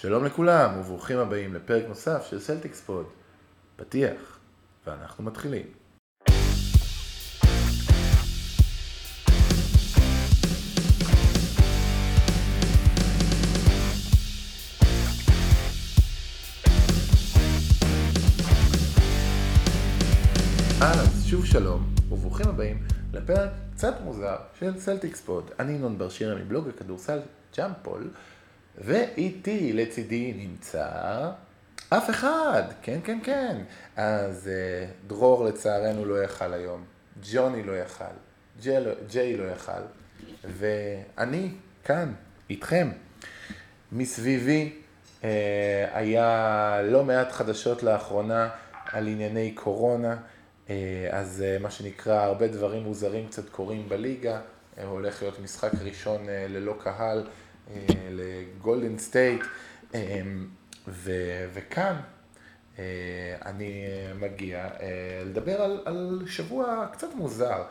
שלום לכולם וברוכים הבאים לפרק נוסף של Celtics Pod. פתיח, ואנחנו מתחילים. אז שוב שלום וברוכים הבאים לפרק קצת מוזר של Celtics Pod. אני ינון בר שירה מבלוג הכדורסל ג'אמפול. ואיתי לצידי נמצא אף אחד, כן, כן, כן. אז אה, דרור לצערנו לא יכל היום, ג'וני לא יכל, ג'יי לא, יכל, ואני כאן, איתכם. מסביבי אה, היה לא מעט חדשות לאחרונה על ענייני קורונה, אה, אז אה, מה שנקרא, הרבה דברים מוזרים קצת קורים בליגה, אה, הולך להיות משחק ראשון אה, ללא קהל. אה, לגולדן סטייט, אה, וכאן אה, אני מגיע לדבר על, על שבוע קצת מוזר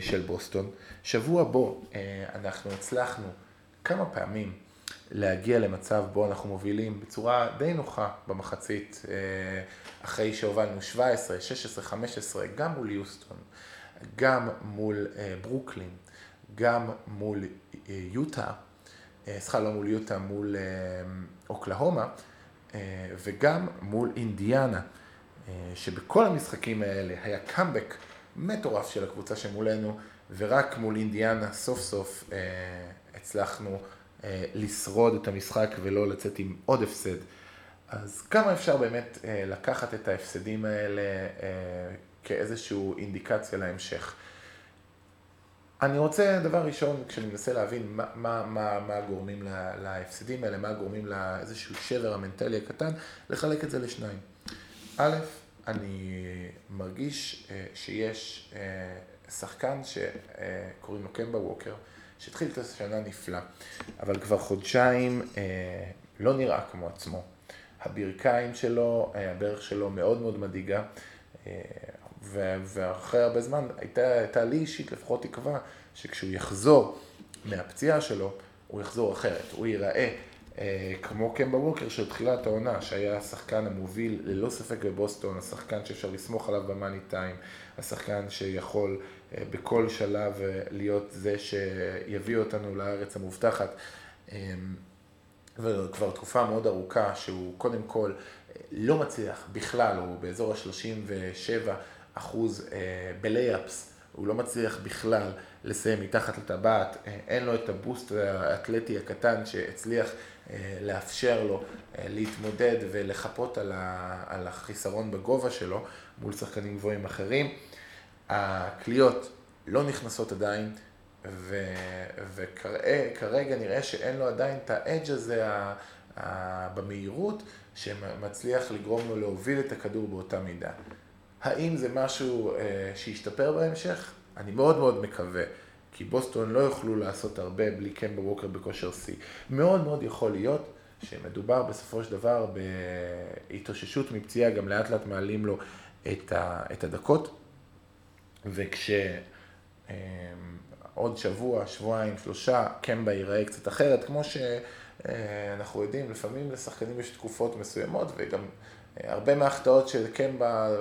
של בוסטון, שבוע בו אנחנו הצלחנו כמה פעמים להגיע למצב בו אנחנו מובילים בצורה די נוחה במחצית, אחרי שהובלנו 17, 16, 15, גם מול יוסטון, גם מול ברוקלין, גם מול יוטה. אה, סליחה, לא מול יוטה, מול אה, אוקלהומה, אה, וגם מול אינדיאנה, שבכל המשחקים האלה היה קאמבק מטורף של הקבוצה שמולנו, ורק מול אינדיאנה סוף סוף הצלחנו לשרוד את המשחק ולא לצאת עם עוד הפסד. אז כמה אפשר באמת לקחת את ההפסדים האלה כאיזושהי אינדיקציה להמשך. אני רוצה, דבר ראשון, כשאני מנסה להבין מה, מה, מה, מה הגורמים לה, להפסדים האלה, מה הגורמים לאיזשהו שבר המנטלי הקטן, לחלק את זה לשניים. א', אני מרגיש אה, שיש אה, שחקן שקוראים לו קמבה ווקר, שהתחיל את השנה נפלא, אבל כבר חודשיים אה, לא נראה כמו עצמו. הברכיים שלו, הברך שלו מאוד מאוד מדאיגה. ואחרי הרבה זמן הייתה, הייתה לי אישית לפחות תקווה שכשהוא יחזור מהפציעה שלו, הוא יחזור אחרת, הוא ייראה אה, כמו קמבה ווקר של תחילת העונה, שהיה השחקן המוביל ללא ספק בבוסטון, השחקן שאפשר לסמוך עליו במאני טיים, השחקן שיכול אה, בכל שלב אה, להיות זה שיביא אותנו לארץ המובטחת. אה, וכבר תקופה מאוד ארוכה שהוא קודם כל אה, לא מצליח בכלל, הוא באזור ה-37 אחוז אה, בלייאפס, הוא לא מצליח בכלל לסיים מתחת לטבעת, אה, אין לו את הבוסט האתלטי הקטן שהצליח אה, לאפשר לו להתמודד ולחפות על החיסרון בגובה שלו מול שחקנים גבוהים אחרים. הקליעות לא נכנסות עדיין, וכרגע נראה שאין לו עדיין את האדג' הזה במהירות שמצליח לגרום לו להוביל את הכדור באותה מידה. האם זה משהו אה, שישתפר בהמשך? אני מאוד מאוד מקווה, כי בוסטון לא יוכלו לעשות הרבה בלי קמבה ווקר בכושר שיא. מאוד מאוד יכול להיות שמדובר בסופו של דבר בהתאוששות מפציעה, גם לאט לאט מעלים לו את, ה, את הדקות, וכשעוד אה, שבוע, שבועיים, שלושה, קמבה ייראה קצת אחרת, כמו שאנחנו אה, יודעים, לפעמים לשחקנים יש תקופות מסוימות, וגם הרבה מההחטאות שכן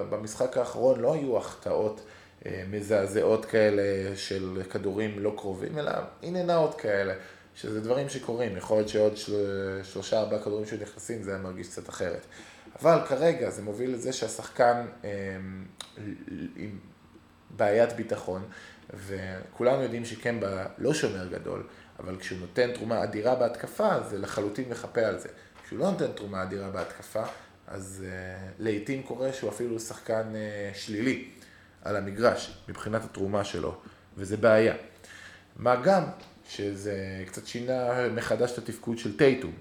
במשחק האחרון לא היו החטאות אה, מזעזעות כאלה של כדורים לא קרובים, אלא אין אאוט כאלה, שזה דברים שקורים, יכול להיות שעוד שלושה ארבעה כדורים שנכנסים זה היה מרגיש קצת אחרת. אבל כרגע זה מוביל לזה שהשחקן אה, עם בעיית ביטחון, וכולנו יודעים שקמבה לא שומר גדול, אבל כשהוא נותן תרומה אדירה בהתקפה, זה לחלוטין מחפה על זה. כשהוא לא נותן תרומה אדירה בהתקפה, אז uh, לעיתים קורה שהוא אפילו שחקן uh, שלילי על המגרש מבחינת התרומה שלו, וזה בעיה. מה גם שזה קצת שינה מחדש את התפקוד של טייטום.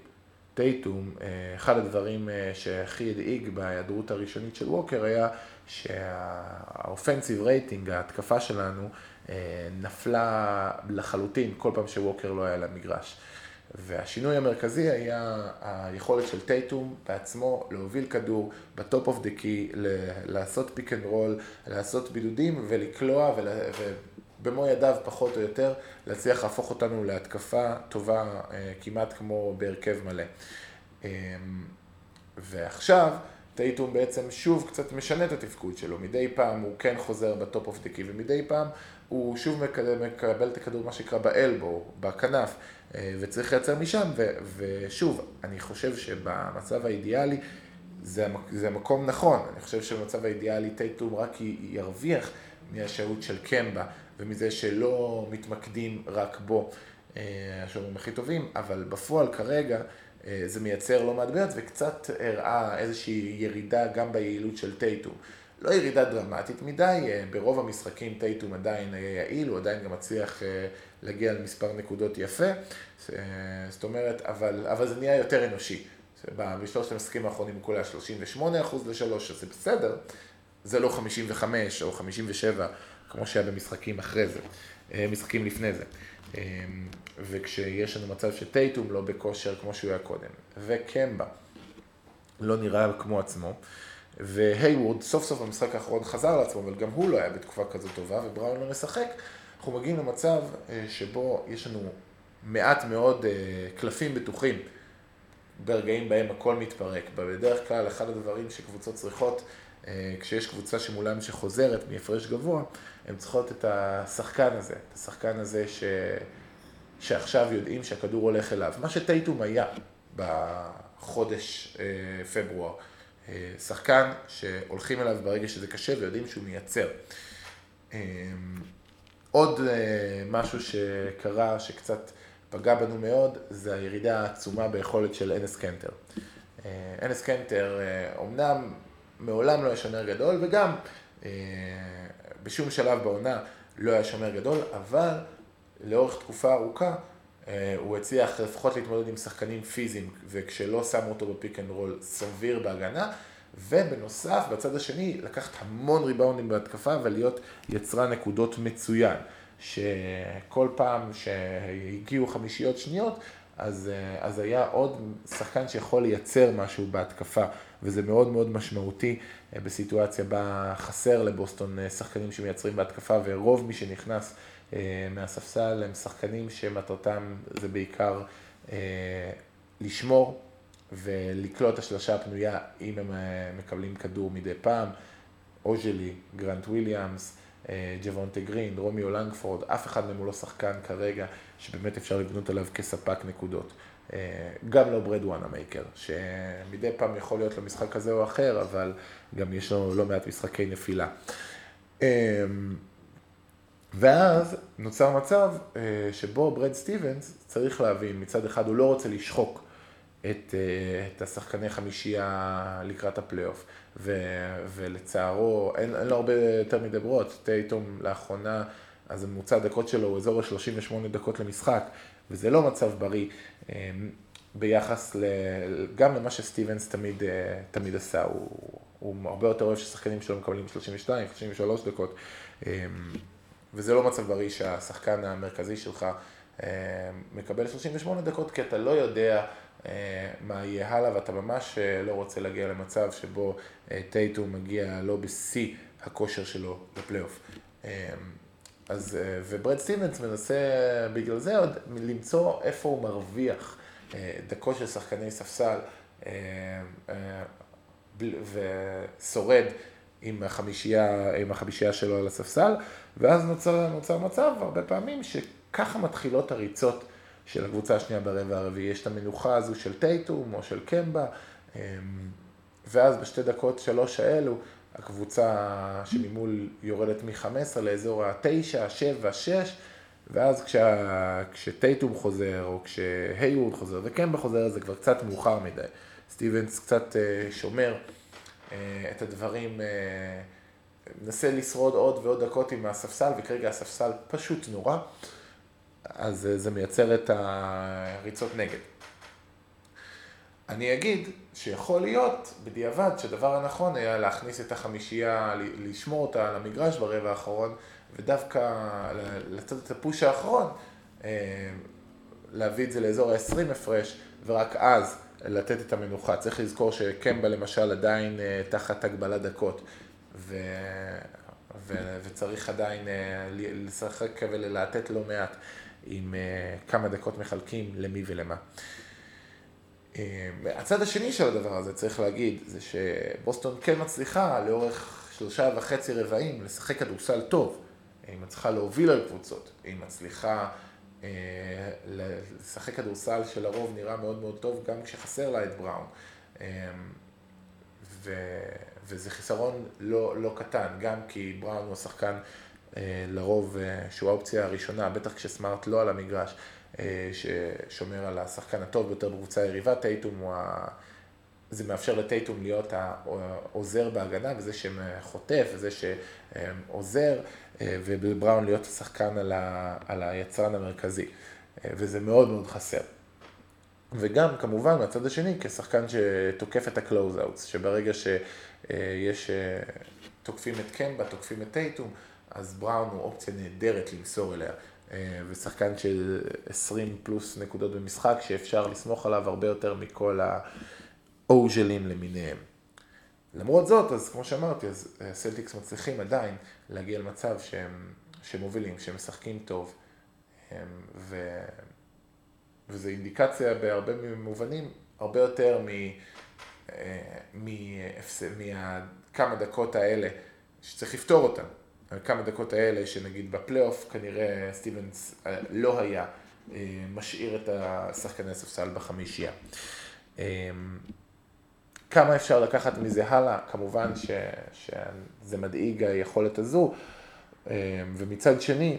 טייטום, אה, אחד הדברים אה, שהכי הדאיג בהיעדרות הראשונית של ווקר היה שה offensive rating, ההתקפה שלנו, אה, נפלה לחלוטין כל פעם שווקר לא היה למגרש. והשינוי המרכזי היה היכולת של טייטום בעצמו להוביל כדור ב top of the key, לעשות pick and roll, לעשות בידודים ולקלוע ובמו ידיו פחות או יותר להצליח להפוך אותנו להתקפה טובה אה, כמעט כמו בהרכב מלא. ועכשיו, טייטום בעצם שוב קצת משנה את התפקוד שלו, מדי פעם הוא כן חוזר ב-top of the key ומדי פעם הוא שוב מקבל, מקבל את הכדור, מה שנקרא ב-elbow, בכנף, וצריך לייצר משם, ו, ושוב, אני חושב שבמצב האידיאלי זה, זה מקום נכון, אני חושב שבמצב האידיאלי טייטום רק ירוויח מהשהות של קמבה ומזה שלא מתמקדים רק בו, אה, השומרים הכי טובים, אבל בפועל כרגע אה, זה מייצר לא מעט בעיות וקצת הראה איזושהי ירידה גם ביעילות של טייטום. לא ירידה דרמטית מדי, אה, ברוב המשחקים טייטום עדיין היה יעיל, הוא עדיין גם מצליח אה, להגיע למספר נקודות יפה, זאת אומרת, אבל, אבל זה נהיה יותר אנושי. בשלושת המשחקים האחרונים הוא קולע 38% ל-3, אז זה בסדר, זה לא 55 או 57 כמו שהיה במשחקים אחרי זה, משחקים לפני זה. וכשיש לנו מצב שטייטום לא בכושר כמו שהוא היה קודם, וקמבה לא נראה כמו עצמו, והייוורד סוף סוף במשחק האחרון חזר לעצמו, אבל גם הוא לא היה בתקופה כזו טובה, ובראון לא משחק, אנחנו מגיעים למצב אה, שבו יש לנו מעט מאוד אה, קלפים בטוחים ברגעים בהם הכל מתפרק. בדרך כלל אחד הדברים שקבוצות צריכות, אה, כשיש קבוצה שמולם שחוזרת מהפרש גבוה, הן צריכות את השחקן הזה, את השחקן הזה ש... שעכשיו יודעים שהכדור הולך אליו. מה שטייטום היה בחודש פברואר. שחקן שהולכים אליו ברגע שזה קשה ויודעים שהוא מייצר. אה, עוד משהו שקרה, שקצת פגע בנו מאוד, זה הירידה העצומה ביכולת של אנס קנטר. אנס קנטר אומנם מעולם לא היה שומר גדול, וגם בשום שלב בעונה לא היה שומר גדול, אבל לאורך תקופה ארוכה אה, הוא הצליח לפחות להתמודד עם שחקנים פיזיים, וכשלא שמו אותו ב-pick and roll סביר בהגנה, ובנוסף, בצד השני, לקחת המון ריבאונדים בהתקפה ולהיות יצרן נקודות מצוין. שכל פעם שהגיעו חמישיות שניות, אז, אה, אז היה עוד שחקן שיכול לייצר משהו בהתקפה, וזה מאוד מאוד משמעותי אה, בסיטואציה בה חסר לבוסטון שחקנים שמייצרים בהתקפה, ורוב מי שנכנס אה, מהספסל הם שחקנים שמטרתם זה בעיקר אה, לשמור ולקלוט השלושה הפנויה אם הם אה, מקבלים כדור מדי פעם. אוג'לי, גרנט וויליאמס, ג'בונטה גרין, רומיו לנגפורד, אף אחד מהם הוא לא שחקן כרגע שבאמת אפשר לבנות עליו כספק נקודות. גם לא בראד וונאמייקר, שמדי פעם יכול להיות לו משחק כזה או אחר, אבל גם יש לו לא מעט משחקי נפילה. ואז נוצר מצב אה, שבו בראד סטיבנס צריך להבין, מצד אחד הוא לא רוצה לשחוק את, אה, את השחקני חמישייה לקראת הפלייאוף, ולצערו אין, אין לו הרבה יותר מדי ברורות, טייטום לאחרונה, אז הממוצע הדקות שלו הוא אזור ה-38 דקות למשחק, וזה לא מצב בריא אה, ביחס ל, גם למה שסטיבנס תמיד, תמיד עשה, הוא, הוא הרבה יותר אוהב ששחקנים שלו מקבלים 32, 33 דקות. וזה לא מצב בריא שהשחקן המרכזי שלך אה, מקבל 38 דקות, כי אתה לא יודע אה, מה יהיה הלאה, ואתה ממש אה, לא רוצה להגיע למצב שבו טייטום מגיע לא בשיא הכושר שלו בפלייאוף. אז, ובראד סטיבנס מנסה בגלל זה עוד למצוא איפה הוא מרוויח דקות של שחקני ספסל ושורד עם החמישייה, עם החמישייה שלו על הספסל, ואז נוצר, נוצר מצב הרבה פעמים שככה מתחילות הריצות של הקבוצה השנייה ברבע הרביעי. יש את המנוחה הזו של טייטום או של קמבה, אמ, ואז בשתי דקות שלוש האלו, הקבוצה שממול יורדת מ-15 לאזור ה-9, 7, 6, ואז כשה, כשטייטום חוזר, או כשהייוורד חוזר וקמבה חוזר, זה כבר קצת מאוחר מדי. סטיבנס קצת אה, שומר אה, את הדברים, אה, מנסה לשרוד עוד ועוד דקות עם הספסל, וכרגע הספסל פשוט נורא, אז אה, זה מייצר את הריצות נגד. אני אגיד שיכול להיות בדיעבד שהדבר הנכון היה להכניס את החמישייה, לשמור אותה על המגרש ברבע האחרון, ודווקא לתת את הפוש האחרון, להביא את זה לאזור ה-20 הפרש, ורק אז לתת את המנוחה. צריך לזכור שקמבה למשל עדיין אה, תחת הגבלת דקות, ו... ו... וצריך עדיין אה, לשחק וללהטט לא מעט עם אה, כמה דקות מחלקים למי ולמה. הצד השני של הדבר הזה, צריך להגיד, זה שבוסטון כן מצליחה לאורך שלושה וחצי רבעים לשחק כדורסל טוב. היא מצליחה להוביל על קבוצות, היא מצליחה אה, לשחק כדורסל שלרוב נראה מאוד מאוד טוב, גם כשחסר לה את בראון. אה, ו, וזה חיסרון לא, לא קטן, גם כי בראון הוא השחקן אה, לרוב אה, שהוא האופציה הראשונה, בטח כשסמארט לא על המגרש, אה, ששומר על השחקן הטוב ביותר בקבוצה היריבה, טייטום הוא ה... זה מאפשר לטייטום להיות העוזר בהגנה, וזה שחוטף, וזה שעוזר, ובראון להיות השחקן על, ה... על היצרן המרכזי, וזה מאוד מאוד חסר. וגם כמובן מהצד השני כשחקן שתוקף את ה-close-outs, שברגע שיש, תוקפים את קמבה, תוקפים את טייטום, אז בראון הוא אופציה נהדרת למסור אליה. אה, ושחקן של 20 פלוס נקודות במשחק, שאפשר לסמוך עליו הרבה יותר מכל האוג'לים למיניהם. למרות זאת, אז כמו שאמרתי, אז סלטיקס מצליחים עדיין להגיע למצב שהם, שהם מובילים, שהם משחקים טוב, ו, וזו אינדיקציה בהרבה מובנים, הרבה יותר מכמה אה, דקות האלה שצריך לפתור אותם. כמה דקות האלה, שנגיד בפלייאוף כנראה סטיבנס אה, לא היה אה, משאיר את השחקני הספסל בחמישייה. אה, כמה אפשר לקחת מזה הלאה? כמובן ש, שזה מדאיג היכולת הזו, ומצד שני,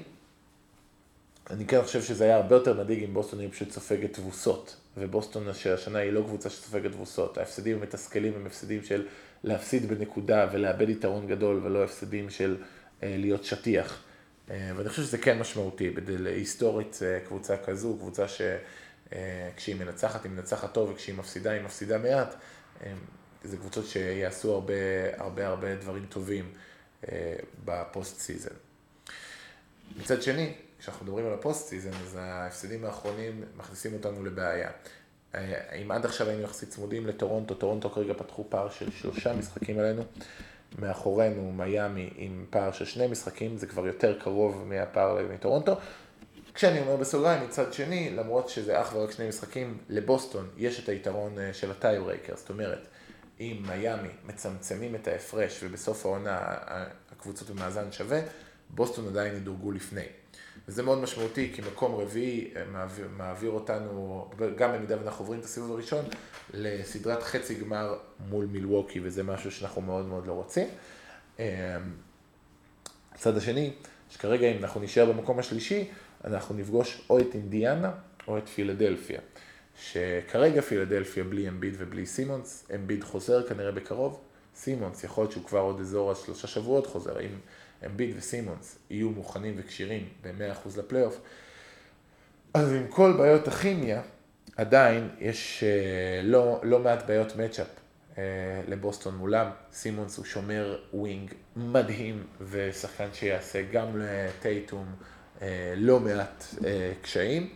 אני כן חושב שזה היה הרבה יותר מדאיג אם בוסטון היא פשוט סופגת תבוסות, ובוסטון שהשנה היא לא קבוצה שסופגת תבוסות, ההפסדים המתסכלים הם הפסדים של להפסיד בנקודה ולאבד יתרון גדול, ולא הפסדים של להיות שטיח. אה, ואני חושב שזה כן משמעותי, היסטורית אה, קבוצה כזו, קבוצה שכשהיא מנצחת, היא מנצחת טוב, וכשהיא מפסידה, היא מפסידה מעט. זה קבוצות שיעשו הרבה הרבה הרבה דברים טובים ב-post season. מצד שני, כשאנחנו מדברים על ה-post season, אז ההפסדים האחרונים מכניסים אותנו לבעיה. אם עד עכשיו היינו יחסית צמודים לטורונטו, טורונטו כרגע פתחו פער של שלושה משחקים עלינו. מאחורינו מיאמי עם פער של שני משחקים, זה כבר יותר קרוב מהפער מטורונטו. כשאני אומר בסוגריים, מצד שני, למרות שזה אך ורק שני משחקים, לבוסטון יש את היתרון אה, של ה-tiebreaker, זאת אומרת, אם מיאמי מצמצמים את ההפרש ובסוף העונה הקבוצות במאזן שווה, בוסטון עדיין ידורגו לפני. וזה מאוד משמעותי, כי מקום רביעי אה, מעביר, מעביר אותנו, גם במידה ואנחנו עוברים את הסיבוב הראשון, לסדרת חצי גמר מול מילווקי, וזה משהו שאנחנו מאוד מאוד לא רוצים. אה, הצד השני, שכרגע אם אנחנו נשאר במקום השלישי, אנחנו נפגוש או את אינדיאנה או את פילדלפיה. שכרגע פילדלפיה בלי אמביד ובלי סימונס, אמביד חוזר כנראה בקרוב, סימונס יכול להיות שהוא כבר עוד אזור השלושה שבועות חוזר, אם אמביד וסימונס יהיו מוכנים וכשירים ב-100% לפלייאוף, אז עם כל בעיות הכימיה, עדיין יש אה, לא, לא מעט בעיות matchup אה, לבוסטון מולם. סימונס הוא שומר wing מדהים ושחקן שיעשה גם לטייטום uh, לא מעט קשיים.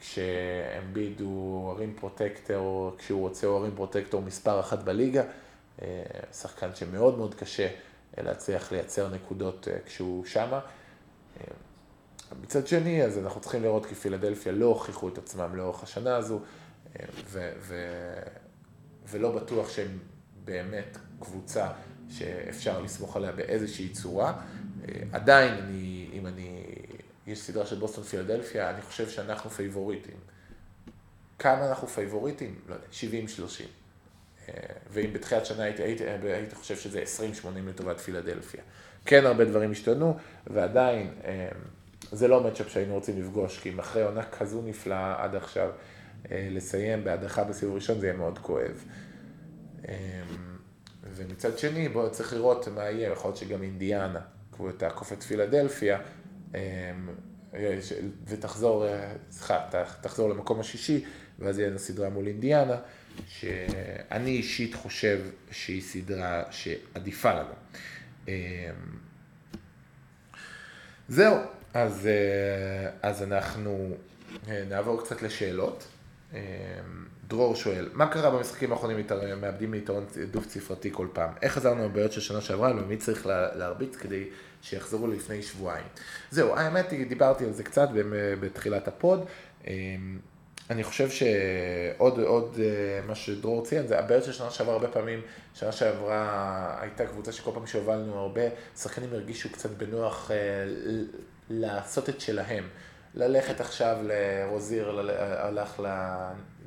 כשאמביד הוא ארים פרוטקטור, כשהוא רוצה הוא ארים פרוטקטור מספר אחת בליגה, שחקן שמאוד מאוד קשה להצליח לייצר נקודות אה, כשהוא שמה. אה, מצד שני, אז אנחנו צריכים לראות כי פילדלפיה לא הוכיחו את עצמם לאורך השנה הזו, אה, ו- ו- ולא בטוח שהם באמת קבוצה שאפשר לסמוך עליה באיזושהי צורה. עדיין, אני, אם אני, יש סדרה של בוסטון פילדלפיה, אני חושב שאנחנו פייבוריטים. כמה אנחנו פייבוריטים? לא יודע, 70-30. ואם בתחילת שנה הייתי, הייתי, הייתי חושב שזה 20-80 לטובת פילדלפיה. כן, הרבה דברים השתנו, ועדיין אה, זה לא matchup שהיינו רוצים לפגוש, כי אם אחרי עונה כזו נפלאה עד עכשיו, אה, לסיים בהדחה בסיבוב ראשון זה יהיה מאוד כואב. אה, ומצד שני, בואו צריך לראות מה יהיה, יכול להיות שגם אינדיאנה, תעקוף את פילדלפיה, ותחזור, סליחה, תחזור למקום השישי, ואז יהיה לנו סדרה מול אינדיאנה. שאני אישית חושב שהיא סדרה שעדיפה לנו. אמ, זהו, אז, אה, אז אנחנו אה, נעבור קצת לשאלות. אמ, דרור שואל, מה קרה במשחקים האחרונים מאבדים ליתרון דו ספרתי כל פעם? איך חזרנו לבעיות של שנה שעברה ומי צריך להרביץ כדי שיחזרו לפני שבועיים? זהו, האמת היא, דיברתי על זה קצת בתחילת הפוד. אני חושב שעוד עוד אה, מה שדרור ציין, זה הבעיות של שנה שעברה הרבה פעמים, שנה שעברה הייתה קבוצה שכל פעם שהובלנו הרבה, שחקנים הרגישו קצת בנוח אה, לעשות את שלהם. ללכת עכשיו לרוזיר, הלך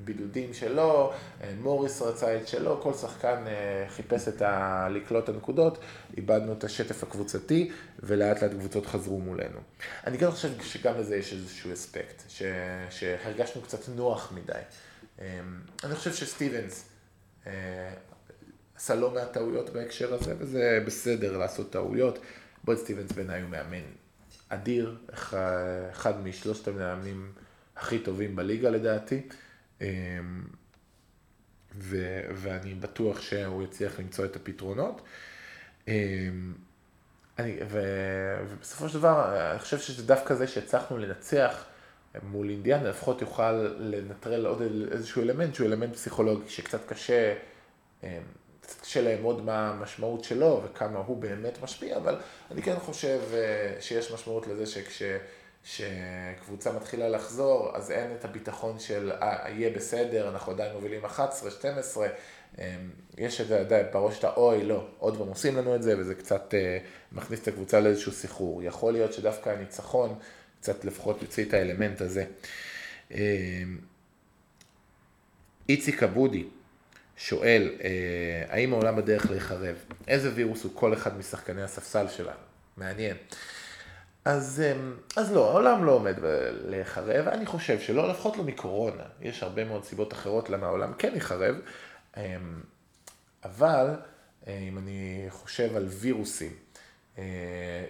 לבידודים שלו, מוריס רצה את שלו, כל שחקן חיפש את ה... לקלוט את הנקודות, איבדנו את השטף הקבוצתי, ולאט לאט קבוצות חזרו מולנו. אני כן חושב שגם לזה יש איזשהו אספקט, ש... שהרגשנו קצת נוח מדי. אני חושב שסטיבנס עשה לא מעט טעויות בהקשר הזה, וזה בסדר לעשות טעויות. בוד סטיבנס בעיניי הוא מאמן אדיר, אחד משלושת המאמנים הכי טובים בליגה לדעתי, אמ, ו, ואני בטוח שהוא יצליח למצוא את הפתרונות. אמ, אני, ו, ובסופו של דבר, אני חושב שזה דווקא זה שהצלחנו לנצח מול אינדיאנה, לפחות יוכל לנטרל עוד איזשהו אלמנט שהוא אלמנט פסיכולוגי שקצת קשה אמ, קצת קשה לאמוד מה המשמעות שלו וכמה הוא באמת משפיע, אבל אני כן חושב אה, שיש משמעות לזה שכשקבוצה מתחילה לחזור, אז אין את הביטחון של אה, יהיה בסדר, אנחנו עדיין מובילים 11, 12, אמ, יש את זה בראש את האוי, לא, עוד פעם עושים לנו את זה, וזה קצת אה, מכניס את הקבוצה לאיזשהו סחרור. יכול להיות שדווקא הניצחון קצת לפחות יוציא את האלמנט הזה. אמ, איציק אבודי, שואל, אה, האם העולם בדרך להיחרב? איזה וירוס הוא כל אחד משחקני הספסל שלנו? מעניין. אז, אה, אז לא, העולם לא עומד להיחרב, אני חושב שלא, לפחות לא מקורונה. יש הרבה מאוד סיבות אחרות למה העולם כן ייחרב, אה, אבל אם אני חושב על וירוסים,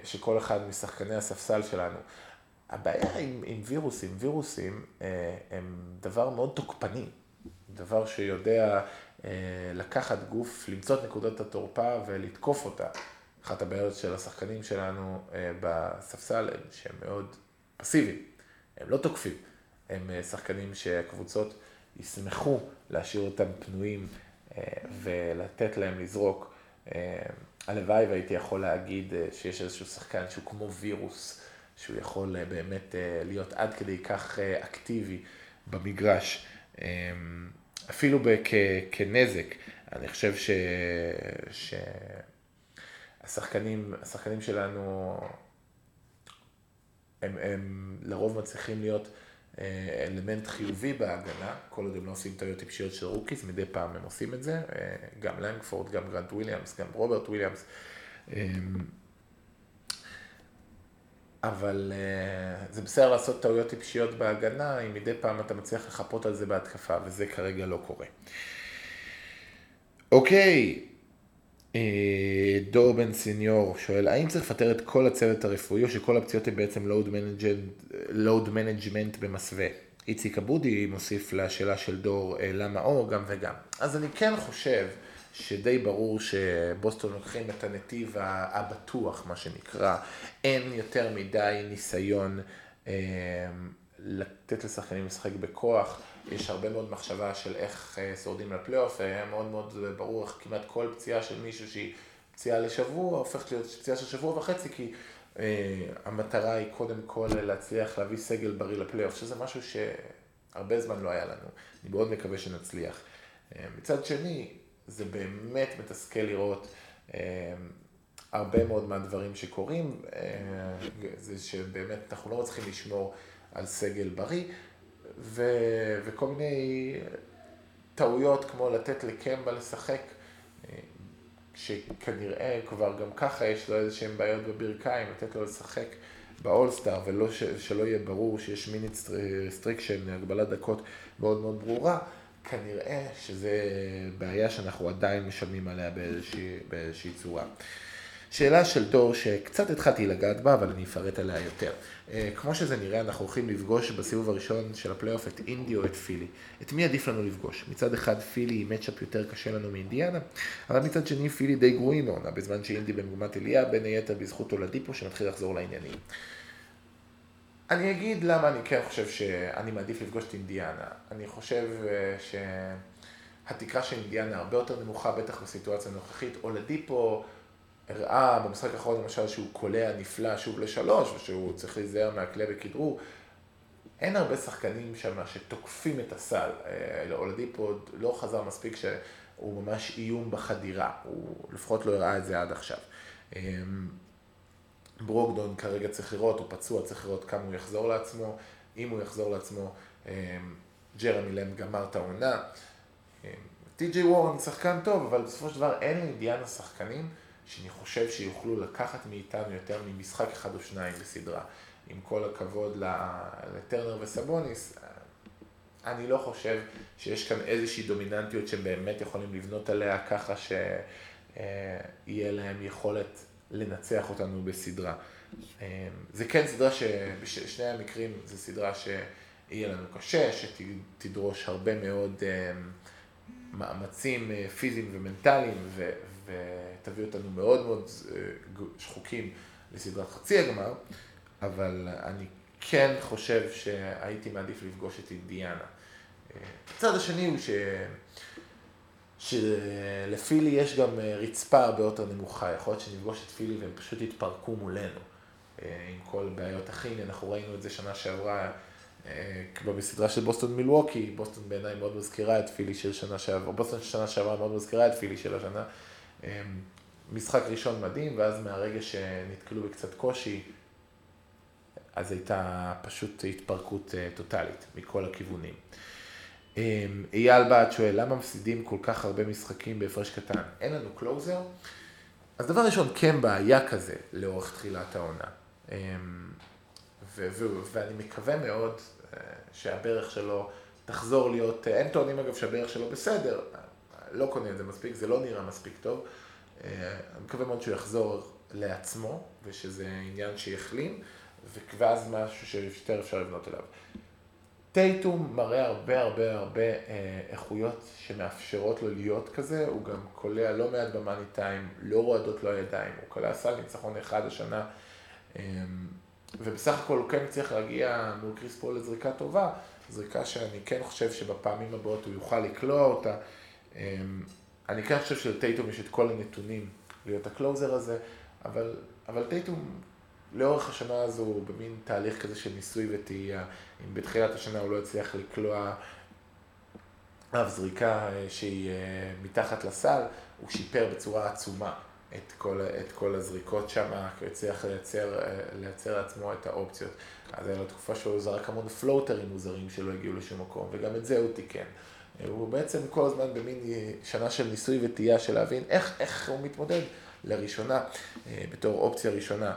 שכל אחד משחקני הספסל שלנו, הבעיה עם, עם וירוסים, וירוסים הם דבר מאוד תוקפני, דבר שיודע אה, לקחת גוף, למצוא את נקודות התורפה ולתקוף אותה. אחת הבעיות של השחקנים שלנו אה, בספסל הם שהם מאוד פסיביים, הם לא תוקפים, הם אה, שחקנים שהקבוצות ישמחו להשאיר אותם פנויים ולתת להם לזרוק. הלוואי והייתי יכול להגיד שיש איזשהו שחקן שהוא כמו וירוס, שהוא יכול באמת להיות עד כדי כך אקטיבי במגרש. אפילו כנזק. אני חושב ש... שהשחקנים, השחקנים שלנו, הם, הם לרוב מצליחים להיות אה, אלמנט חיובי בהגנה, כל עוד הם לא עושים טעויות טיפשיות של rookies, מדי פעם הם עושים את זה, אה, גם לנגפורד, גם גרנט וויליאמס, גם רוברט וויליאמס. אה, אבל uh, זה בסדר לעשות טעויות טיפשיות בהגנה, אם מדי פעם אתה מצליח לחפות על זה בהתקפה, וזה כרגע לא קורה. אוקיי, דור בן סיניור שואל, האם צריך לפטר את כל הצוות הרפואי, או שכל הפציעות הן בעצם load management במסווה? איציק אבודי מוסיף לשאלה של דור, uh, למה או, גם וגם. אז אני כן חושב, שדי ברור שבוסטון לוקחים את הנתיב הבטוח, מה שנקרא. אין יותר מדי ניסיון אה, לתת לשחקנים לשחק בכוח. יש הרבה מאוד מחשבה של איך אה, שורדים לפלייאוף, היה מאוד מאוד ברור איך כמעט כל פציעה של מישהו שהיא פציעה לשבוע, הופכת להיות פציעה של שבוע וחצי, כי אה, המטרה היא קודם כל להצליח להביא סגל בריא לפלייאוף, שזה משהו שהרבה זמן לא היה לנו. אני מאוד מקווה שנצליח. אה, מצד שני, זה באמת מתסכל לראות אה, הרבה מאוד מהדברים שקורים, אה, זה שבאמת אנחנו לא מצליחים לשמור על סגל בריא, ו, וכל מיני טעויות כמו לתת לקמבה לשחק, אה, שכנראה כבר גם ככה יש לו איזה שהם בעיות בברכיים, לתת לו לשחק באולסטאר ולא ש, שלא יהיה ברור שיש מיניט restriction, הגבלת דקות מאוד מאוד ברורה. כנראה שזה בעיה שאנחנו עדיין משלמים עליה באיזושהי, באיזושהי צורה. שאלה של דור שקצת התחלתי לגעת בה, אבל אני אפרט עליה יותר. אה, כמו שזה נראה, אנחנו הולכים לפגוש בסיבוב הראשון של הפלייאוף את אינדי או את פילי. את מי עדיף לנו לפגוש? מצד אחד פילי היא matchup יותר קשה לנו מאינדיאנה, אבל מצד שני פילי די גרועים העונה, בזמן שאינדי במגמת עלייה, בין היתר בזכות אולדיפו שמתחיל לחזור לעניינים. אני אגיד למה אני כן חושב שאני מעדיף לפגוש את אינדיאנה. אני חושב אה, שהתקרה של אינדיאנה הרבה יותר נמוכה, בטח בסיטואציה הנוכחית. אולדיפו הראה במשחק האחרון למשל שהוא קולע נפלא שוב לשלוש, ושהוא צריך להיזהר מהכלי בכדרור. אין הרבה שחקנים שם שתוקפים את הסל. אולדיפו לא חזר מספיק שהוא ממש איום בחדירה, הוא לפחות לא הראה את זה עד עכשיו. ברוקדון כרגע צריך לראות, הוא פצוע, צריך לראות כמה הוא יחזור לעצמו, אם הוא יחזור לעצמו, ג'רמי לנד גמר את העונה. טי.ג'יי וורן שחקן טוב, אבל בסופו של דבר אין לאינדיאנה שחקנים שאני חושב שיוכלו לקחת מאיתנו יותר ממשחק אחד או שניים בסדרה. עם כל הכבוד לטרנר וסבוניס, אני לא חושב שיש כאן איזושהי דומיננטיות שהם באמת יכולים לבנות עליה ככה שיהיה להם יכולת לנצח אותנו בסדרה. זה כן סדרה שבשני המקרים זו סדרה שיהיה לנו קשה, שתדרוש הרבה מאוד מאמצים פיזיים ומנטליים ותביא אותנו מאוד מאוד שחוקים לסדרת חצי הגמר. אבל אני כן חושב שהייתי מעדיף לפגוש את אינדיאנה. הצד השני הוא ש... שלפילי יש גם רצפה הרבה יותר נמוכה, יכול להיות שנפגוש את פילי והם פשוט יתפרקו מולנו. עם כל בעיות הכימיה, אנחנו ראינו את זה שנה שעברה, כבר בסדרה של בוסטון מילווקי, בוסטון בעיניי מאוד מזכירה את פילי של שנה שעברה, בוסטון של שנה שעברה מאוד מזכירה את פילי של השנה. משחק ראשון מדהים, ואז מהרגע שנתקלו בקצת קושי, אז הייתה פשוט התפרקות אה, טוטאלית מכל הכיוונים. אמ, אייל בעד שואל, למה מפסידים כל כך הרבה משחקים בהפרש קטן? אין לנו קלוזר? אז דבר ראשון, כן בעיה כזה לאורך תחילת העונה. אמ, ואני מקווה מאוד אה, שהברך שלו תחזור להיות, אין טוענים אגב שהברך שלו בסדר, לא קונה את זה מספיק, זה לא נראה מספיק טוב. אה, אני מקווה מאוד שהוא יחזור לעצמו, ושזה עניין שיחלים. ואז משהו שיותר אפשר לבנות אליו. טייטום מראה הרבה הרבה הרבה אה, איכויות שמאפשרות לו להיות כזה, הוא גם קולע לא מעט במאני טיים, לא רועדות לו הידיים, הוא קולע סל ניצחון אחד השנה, אה, ובסך הכל הוא כן צריך להגיע מול קריס פול לזריקה טובה, זריקה שאני כן חושב שבפעמים הבאות הוא יוכל לקלוע אותה. אני כן חושב שלטייטום יש את כל הנתונים להיות הקלוזר הזה, אבל, אבל טייטום לאורך השנה הזו הוא במין תהליך כזה של ניסוי וטעייה. אם בתחילת השנה הוא לא הצליח לקלוע אף זריקה אה, שהיא אה, מתחת לסל, הוא שיפר בצורה עצומה את כל, את כל הזריקות שם, כי הוא הצליח לייצר, אה, לייצר לעצמו את האופציות. אז הייתה לו תקופה שהוא זרק המון פלוטרים מוזרים שלא הגיעו לשום מקום, וגם את זה הוא תיקן. הוא בעצם כל הזמן במין שנה של ניסוי וטעייה של להבין איך, איך הוא מתמודד לראשונה, בתור אופציה ראשונה.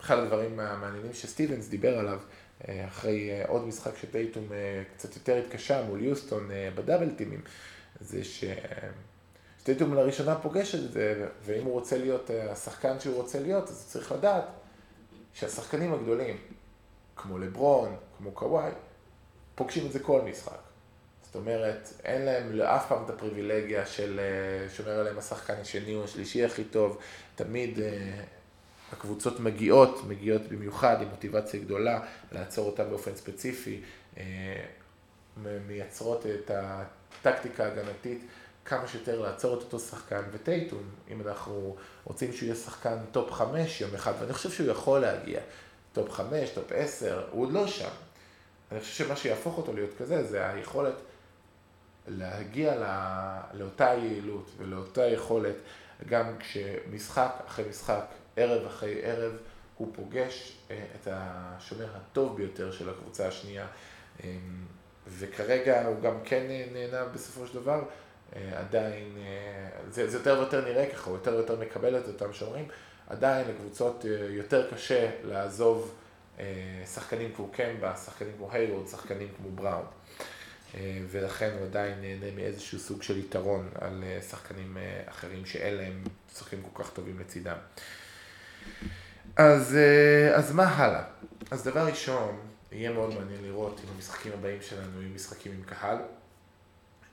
אחד הדברים המעניינים שסטיבנס דיבר עליו, אה, אחרי אה, עוד משחק שטייטום אה, קצת יותר התקשה מול יוסטון בדאבל טימים, זה שטייטום לראשונה פוגש את זה, ואם הוא רוצה להיות השחקן שהוא רוצה להיות, אז הוא צריך לדעת שהשחקנים הגדולים, כמו לברון, כמו קוואי, פוגשים את זה כל משחק. אומרת, אין להם לאף פעם את הפריבילגיה של שומר עליהם השחקן השני או השלישי הכי טוב, תמיד הקבוצות מגיעות, מגיעות במיוחד עם מוטיבציה גדולה, לעצור אותה באופן ספציפי, אה, מייצרות את הטקטיקה ההגנתית כמה שיותר לעצור את אותו שחקן, וטייטום, אם אנחנו רוצים שהוא יהיה שחקן top חמש יום אחד, ואני חושב שהוא יכול להגיע, top חמש, top עשר, הוא עוד לא שם. אני חושב שמה שיהפוך אותו להיות כזה, זה היכולת להגיע לאותה יעילות ולאותה יכולת, גם כשמשחק אחרי משחק ערב אחרי ערב הוא פוגש אה, את השומר הטוב ביותר של הקבוצה השנייה, אה, וכרגע הוא גם כן נהנה בסופו של דבר, אה, עדיין, זה, זה יותר ויותר נראה ככה, הוא יותר ויותר מקבל את אותם שומרים, עדיין לקבוצות יותר קשה לעזוב שחקנים כמו קמבה, שחקנים כמו היירוד, שחקנים כמו בראון. ולכן הוא עדיין נהנה מאיזשהו סוג של יתרון על שחקנים אחרים שאין להם שחקנים כל כך טובים לצידם. אז, אה, אז מה הלאה? אז דבר ראשון, יהיה מאוד מעניין לראות אם המשחקים הבאים שלנו יהיו משחקים עם קהל.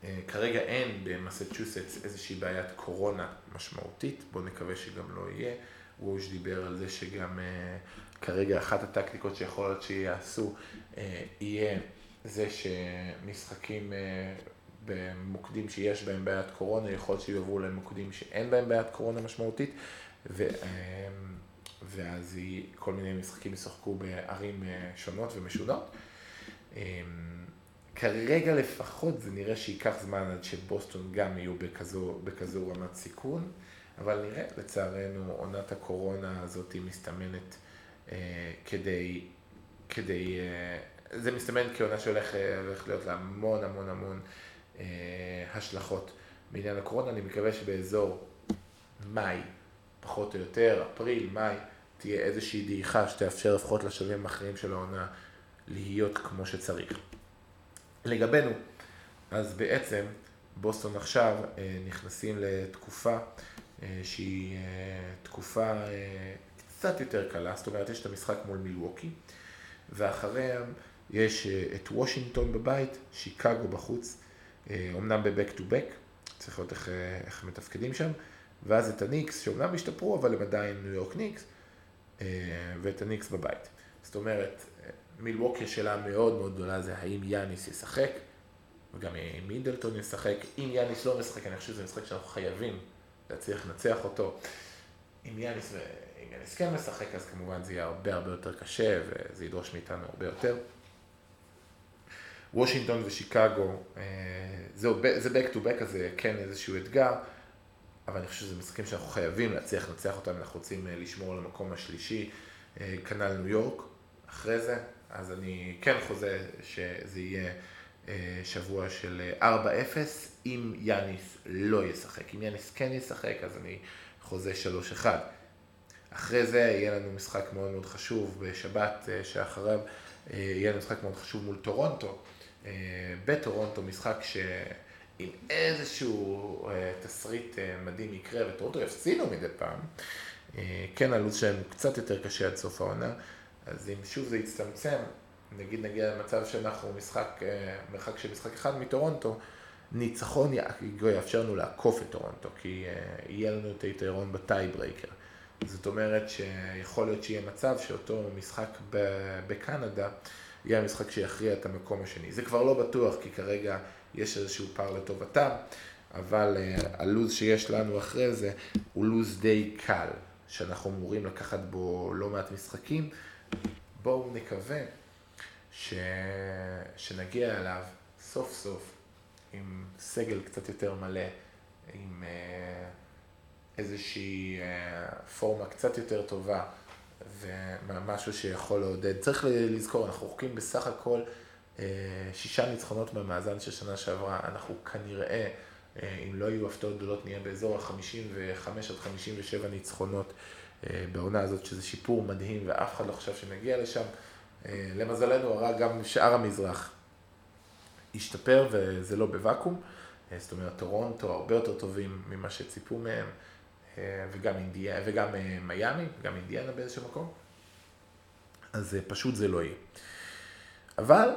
אה, כרגע אין במסצ'וסטס איזושהי בעיית קורונה משמעותית, בואו נקווה שגם לא יהיה. ווש דיבר על זה שגם אה, כרגע אחת הטקטיקות שיכול להיות שיעשו יהיה זה שמשחקים במוקדים שיש בהם בעיית קורונה, יכול שיועברו למוקדים שאין בהם בעיית קורונה משמעותית. ו, ואז כל מיני משחקים ישחקו בערים שונות ומשונות. כרגע לפחות זה נראה שייקח זמן עד שבוסטון גם יהיו בכזו, בכזו רמת סיכון, אבל נראה, לצערנו עונת הקורונה הזאת מסתמנת אה, כדי, כדי, אה, זה מסתמן כעונה שהולך אה, להיות לה המון המון המון אה, השלכות בעניין הקורונה, אני מקווה שבאזור מאי, פחות או יותר, אפריל, מאי, תהיה איזושהי דעיכה שתאפשר לפחות לשלבים האחרים של העונה להיות כמו שצריך. לגבינו, אז בעצם בוסטון עכשיו אה, נכנסים לתקופה אה, שהיא אה, תקופה קצת יותר קלה, זאת אומרת יש את המשחק מול מילווקי, ואחריהם יש את וושינגטון בבית, שיקגו בחוץ, אמנם ב-back to back, צריך לראות איך, איך מתפקדים שם, ואז את הניקס, שאומנם השתפרו, אבל הם עדיין ניו יורק ניקס, ואת הניקס בבית. זאת אומרת, מילווקי השאלה המאוד מאוד גדולה זה האם יאניס ישחק, וגם אם מידלטון ישחק. אם יאניס לא משחק, אני חושב שזה משחק שאנחנו חייבים להצליח לנצח אותו. אם יאניס, אם יאניס כן משחק, אז כמובן זה יהיה הרבה הרבה יותר קשה, וזה ידרוש מאיתנו הרבה יותר. וושינגטון ושיקגו, אה, זהו, זה back to back, אז זה כן איזשהו אתגר, אבל אני חושב שזה משחקים שאנחנו חייבים להצליח לנצח אותם, אנחנו רוצים אה, לשמור על המקום השלישי, אה, כנ"ל ניו יורק, אחרי זה, אז אני כן חוזה שזה יהיה שבוע של 4-0, אם יאניס לא ישחק. אם יאניס כן ישחק, אז אני חוזה 3-1. אחרי זה יהיה לנו משחק מאוד מאוד חשוב בשבת שאחריו, יהיה לנו משחק מאוד חשוב מול טורונטו. בטורונטו משחק שאם איזשהו תסריט מדהים יקרה וטורונטו יפסידו מדי פעם, כן הלו"ז שלהם קצת יותר קשה עד סוף העונה. אז אם שוב זה יצטמצם, נגיד נגיע למצב שאנחנו משחק, אה, מרחק של משחק אחד מטורונטו, ניצחון יאפשר לנו לעקוף את טורונטו, כי אה, יהיה לנו את היתרון ב tie breaker. זאת אומרת שיכול להיות שיהיה מצב שאותו משחק בקנדה יהיה המשחק שיכריע את המקום השני. זה כבר לא בטוח, כי כרגע יש איזשהו פער לטובתם, אבל אה, הלו"ז שיש לנו אחרי זה הוא לו"ז די קל, שאנחנו אמורים לקחת בו לא מעט משחקים. בואו נקווה ש... שנגיע אליו סוף סוף עם סגל קצת יותר מלא, עם אה, איזושהי אה, פורמה קצת יותר טובה ומשהו שיכול לעודד. צריך לזכור, אנחנו רחוקים בסך הכל אה, שישה ניצחונות במאזן של שנה שעברה, אנחנו כנראה, אם לא יהיו הפתעות גדולות, נהיה באזור ה-55 עד 57 ניצחונות. אה, בעונה הזאת, שזה שיפור מדהים ואף אחד לא חשב שנגיע לשם. אה, למזלנו הרע גם שאר המזרח השתפר וזה לא בוואקום. אה, זאת אומרת, טורונטו הרבה יותר טובים ממה שציפו מהם, וגם, אינדיה, וגם מיאמי, גם אינדיאנה באיזשהו מקום. אז פשוט זה לא יהיה. אבל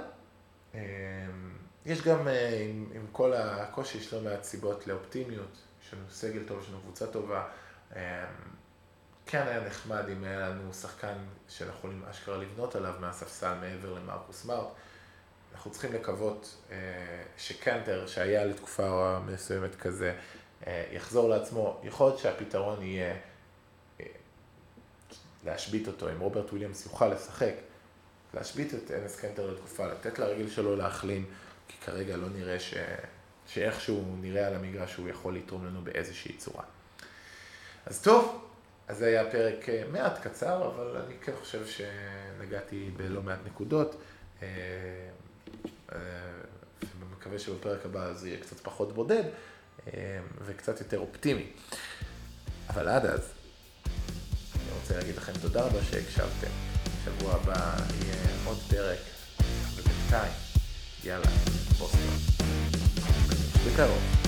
יש גם, עם, עם כל הקושי, יש לא מעט סיבות לאופטימיות. יש לנו סגל טוב, יש לנו קבוצה טובה. כן היה נחמד אם היה לנו שחקן שאנחנו יכולים אשכרה לבנות עליו מהספסל מעבר למרקוס מארט. אנחנו צריכים לקוות אה, שקנטר, שהיה לתקופה מסוימת כזה, אה, יחזור לעצמו. יכול להיות שהפתרון יהיה אה, להשבית אותו, אם רוברט וויליאמס יוכל לשחק, להשבית את אנס קנטר לתקופה, לתת לרגל שלו להחלים, כי כרגע לא נראה ש... שאיכשהו נראה על המגרש שהוא יכול לתרום לנו באיזושהי צורה. אז טוב, אז זה היה פרק אה, מעט קצר, אבל אני כן חושב שנגעתי בלא מעט נקודות. אה, אה, ומקווה שבפרק הבא זה יהיה קצת פחות בודד וקצת יותר אופטימי. אבל עד אז, אני רוצה להגיד לכם תודה רבה שהקשבתם. שבוע הבא יהיה עוד פרק, ובינתיים, יאללה, בוסטון. בקרוב.